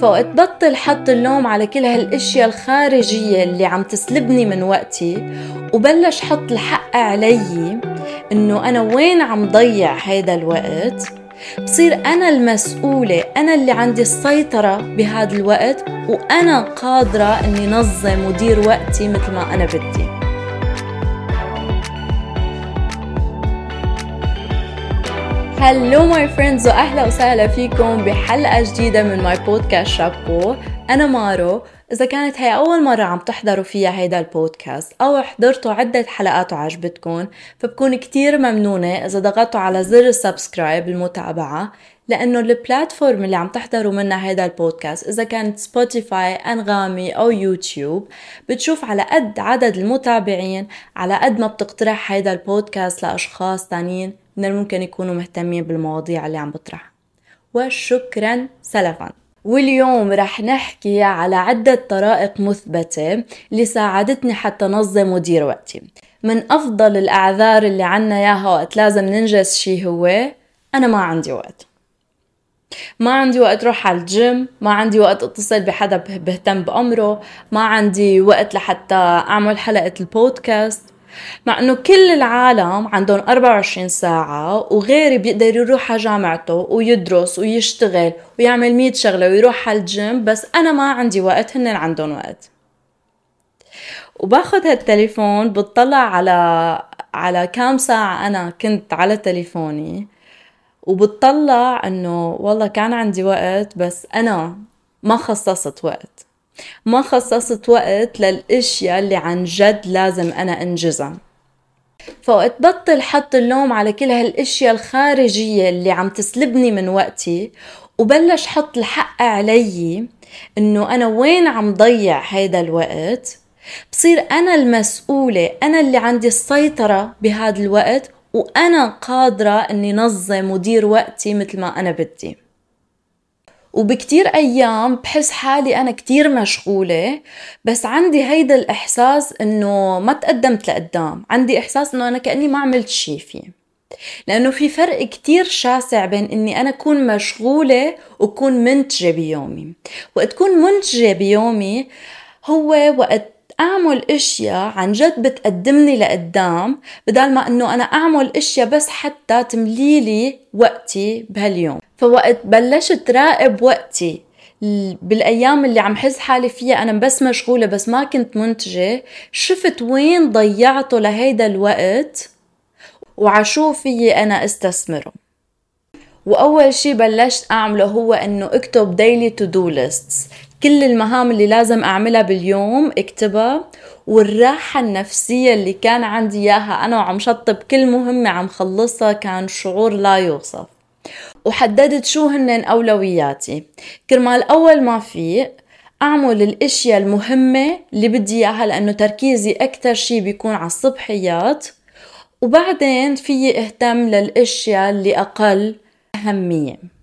فوقت بطل حط اللوم على كل هالأشياء الخارجية اللي عم تسلبني من وقتي وبلش حط الحق علي إنه أنا وين عم ضيع هيدا الوقت؟ بصير أنا المسؤولة أنا اللي عندي السيطرة بهذا الوقت وأنا قادرة أني نظم ودير وقتي مثل ما أنا بدي. hello my friends واهلا وسهلا فيكم بحلقة جديدة من my podcast شابو أنا مارو. إذا كانت هي أول مرة عم تحضروا فيها هيدا البودكاست أو حضرتوا عدة حلقات وعجبتكم فبكون كتير ممنونة إذا ضغطتوا على زر ال subscribe المتابعة لأنه ال platform اللي عم تحضروا منها هيدا البودكاست إذا كانت سبوتيفاي أنغامي أو يوتيوب بتشوف على قد عدد المتابعين على قد ما بتقترح هيدا البودكاست لأشخاص تانيين. من الممكن يكونوا مهتمين بالمواضيع اللي عم بطرحها. وشكرا سلفا. واليوم رح نحكي على عدة طرائق مثبتة اللي ساعدتني حتى نظم ودير وقتي. من أفضل الأعذار اللي عنا إياها وقت لازم ننجز شي هو أنا ما عندي وقت. ما عندي وقت روح على الجيم ما عندي وقت اتصل بحدا بهتم بأمره ما عندي وقت لحتى أعمل حلقة البودكاست. مع إنه كل العالم عندهم 24 ساعة وغيري بيقدر يروح على جامعته ويدرس ويشتغل ويعمل 100 شغلة ويروح على الجيم بس أنا ما عندي وقت هن عندهم وقت. وباخد هالتليفون بتطلع على على كام ساعة أنا كنت على تليفوني وبتطلع إنه والله كان عندي وقت بس أنا ما خصصت وقت. ما خصصت وقت للأشياء اللي عن جد لازم أنا أنجزها. فوقت بطل حط اللوم على كل هالأشياء الخارجية اللي عم تسلبني من وقتي وبلش حط الحق علي إنه أنا وين عم ضيع هيدا الوقت؟ بصير أنا المسؤولة أنا اللي عندي السيطرة بهذا الوقت وأنا قادرة إني نظم ودير وقتي مثل ما أنا بدي. وبكتير أيام بحس حالي أنا كتير مشغولة بس عندي هيدا الإحساس إنه ما تقدمت لقدام عندي إحساس إنه أنا كأني ما عملت شي فيه. لأنه في فرق كتير شاسع بين إني أنا أكون مشغولة وأكون منتجة بيومي. وقت تكون منتجة بيومي هو وقت أعمل إشياء عن جد بتقدمني لقدام بدل ما إنه أنا أعمل إشياء بس حتى تمليلي وقتي بهاليوم. فوقت بلشت راقب وقتي. بالأيام اللي عم حس حالي فيها أنا بس مشغولة بس ما كنت منتجة شفت وين ضيعته لهيدا الوقت وع شو فيي أنا أستثمره. وأول شي بلشت أعمله هو إنه أكتب daily to do lists كل المهام اللي لازم أعملها باليوم اكتبها والراحة النفسية اللي كان عندي إياها أنا وعم شطب كل مهمة عم خلصها كان شعور لا يوصف. وحددت شو هن أولوياتي. كرمال أول ما فيق أعمل الأشياء المهمة اللي بدي إياها لأنه تركيزي أكتر شي بيكون على الصبحيات. وبعدين فيي أهتم للأشياء اللي أقل أهمية.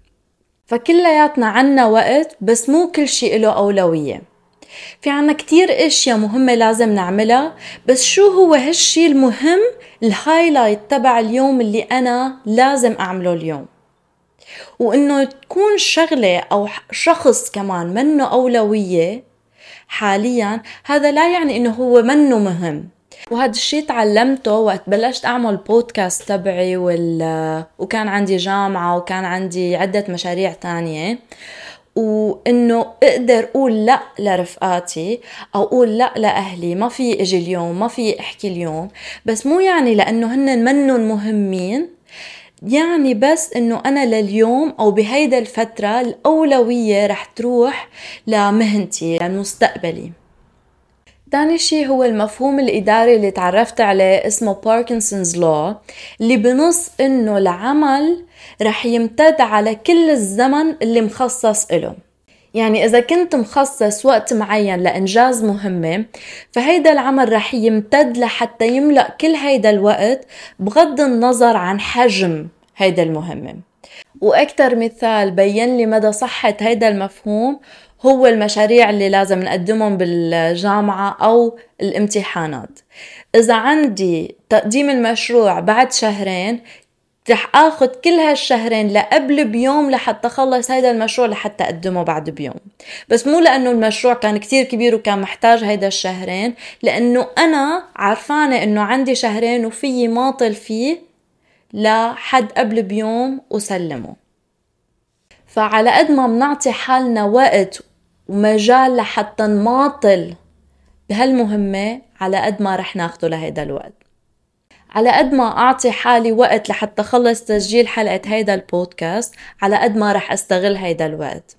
فكلياتنا عنا وقت بس مو كل شيء له أولوية. في عنا كتير إشياء مهمة لازم نعملها بس شو هو هالشي المهم؟ الهايلايت تبع اليوم اللي أنا لازم أعمله اليوم. وإنه تكون شغلة أو شخص كمان منه أولوية حاليا هذا لا يعني إنه هو منه مهم. وهذا الشيء تعلمته وقت بلشت أعمل بودكاست تبعي وال... وكان عندي جامعة وكان عندي عدة مشاريع تانية. وإنه أقدر أقول لا لرفقاتي أو أقول لا لأهلي ما في إجي اليوم ما في أحكي اليوم. بس مو يعني لأنه هن منن مهمين. يعني بس إنه أنا لليوم أو بهيدا الفترة الأولوية رح تروح لمهنتي لمستقبلي. تاني شيء هو المفهوم الإداري اللي تعرفت عليه اسمه باركنسونز لو اللي بنص إنه العمل رح يمتد على كل الزمن اللي مخصص إله يعني إذا كنت مخصص وقت معين لإنجاز مهمة فهيدا العمل رح يمتد لحتى يملأ كل هيدا الوقت بغض النظر عن حجم هيدا المهمة. وأكثر مثال بين لي مدى صحة هيدا المفهوم هو المشاريع اللي لازم نقدمهم بالجامعة أو الامتحانات. إذا عندي تقديم المشروع بعد شهرين رح آخذ كل هالشهرين لقبل بيوم لحتى أخلص هيدا المشروع لحتى أقدمه بعد بيوم. بس مو لأنه المشروع كان كتير كبير وكان محتاج هيدا الشهرين لأنه أنا عرفانة إنه عندي شهرين وفيي ماطل فيه لحد قبل بيوم وسلمه فعلى قد ما بنعطي حالنا وقت ومجال لحتى نماطل بهالمهمة على قد ما رح ناخده لهيدا الوقت. على قد ما أعطي حالي وقت لحتى خلص تسجيل حلقة هيدا البودكاست على قد ما رح أستغل هيدا الوقت.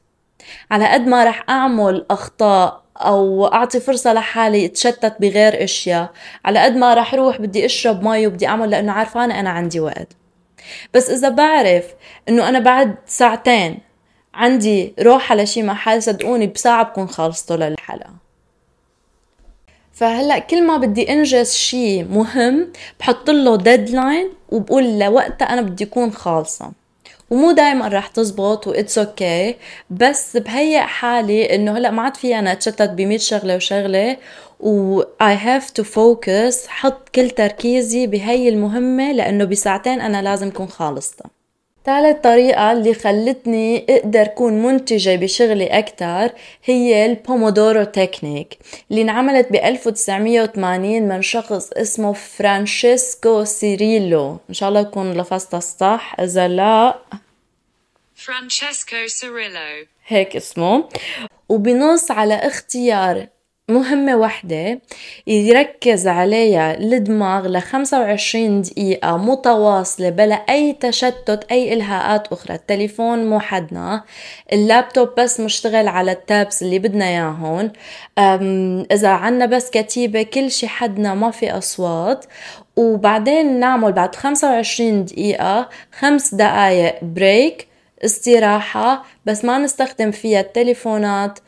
على قد ما رح أعمل أخطاء أو أعطي فرصة لحالي أتشتت بغير أشياء على قد ما رح روح بدي أشرب مي وبدي أعمل لأنه عارفانة أنا عندي وقت. بس إذا بعرف إنه أنا بعد ساعتين عندي روح على شي محل صدقوني بساعة بكون خلصته للحلقة فهلأ كل ما بدي إنجز شيء مهم بحط له deadline وبقول لوقتها أنا بدي أكون خالصة. ومو دائما رح تزبط و it's okay okay. بس بهيئ حالي إنه هلأ ما عاد في أنا اتشتت ب شغلة وشغلة. و I have to focus حط كل تركيزي بهي المهمة لأنه بساعتين أنا لازم أكون خالصتها ثالث طريقة اللي خلتني أقدر كون منتجة بشغلي أكثر هي ال Pomodoro technique اللي انعملت ب 1980 من شخص اسمه فرانشيسكو سيريلو. إن شاء الله يكون لفظتها صح إذا لا. فرانشيسكو سيريلو. هيك اسمه. وبنص على اختيار مهمة وحدة يركز عليها الدماغ ل 25 دقيقة متواصلة بلا أي تشتت أي إلهاءات أخرى. التليفون مو حدنا. اللابتوب بس مشتغل على ال tabs اللي بدنا إياهم إذا عنا بس كتيبة كل شي حدنا ما في أصوات. وبعدين نعمل بعد 25 دقيقة خمس دقايق break استراحة. بس ما نستخدم فيها التليفونات.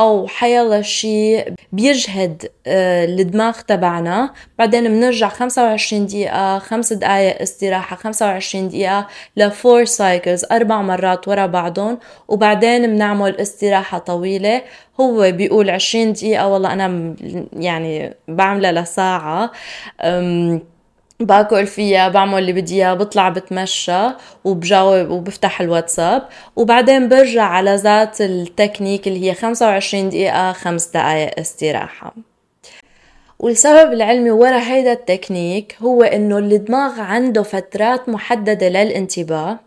أو حيلا شيء بيجهد آه، الدماغ تبعنا. بعدين بنرجع 25 دقيقة 5 دقايق استراحة 25 دقيقة ل four cycles أربع مرات ورا بعضهم. وبعدين بنعمل استراحة طويلة. هو بيقول 20 دقيقة والله أنا يعني بعملها لساعة. باكل فيها بعمل اللي بدي إياه بطلع بتمشى وبجاوب وبفتح الواتساب. وبعدين برجع على ذات التكنيك اللي هي 25 دقيقة 5 دقائق استراحة. والسبب العلمي ورا هيدا التكنيك هو إنه الدماغ عنده فترات محددة للانتباه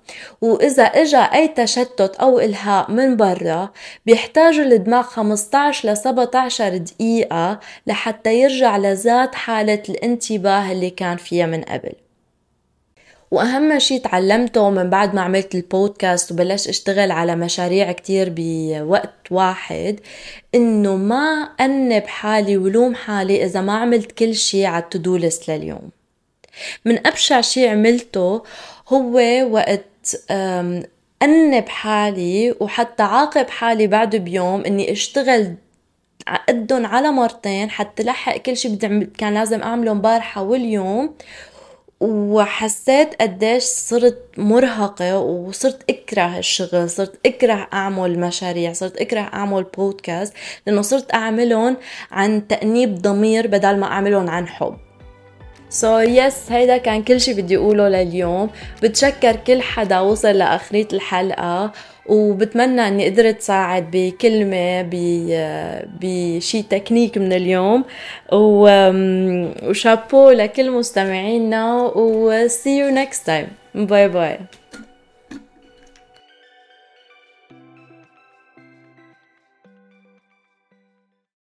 وإذا إجا أي تشتت أو إلهاء من برا بيحتاج الدماغ 15 ل 17 دقيقة لحتى يرجع لذات حالة الانتباه اللي كان فيها من قبل. وأهم شيء تعلمته من بعد ما عملت البودكاست وبلشت أشتغل على مشاريع كتير بوقت واحد إنه ما أنب حالي ولوم حالي إذا ما عملت كل شيء على التودو ليست لليوم. من أبشع شيء عملته هو وقت أنب حالي وحتى عاقب حالي بعد بيوم إني أشتغل قدهم على مرتين حتى لحق كل شيء كان لازم أعمله امبارحة واليوم وحسيت قديش صرت مرهقة وصرت اكره الشغل صرت اكره أعمل مشاريع صرت اكره أعمل بودكاست لأنه صرت أعملهم عن تأنيب ضمير بدل ما أعملهم عن حب. so so yes yes, هيدا كان كل شي بدي أقوله لليوم. بتشكر كل حدا وصل لآخرية الحلقة. وبتمنى إني قدرت ساعد بكلمة بشي تكنيك من اليوم. وشابو لكل مستمعينا و see you next time. bye bye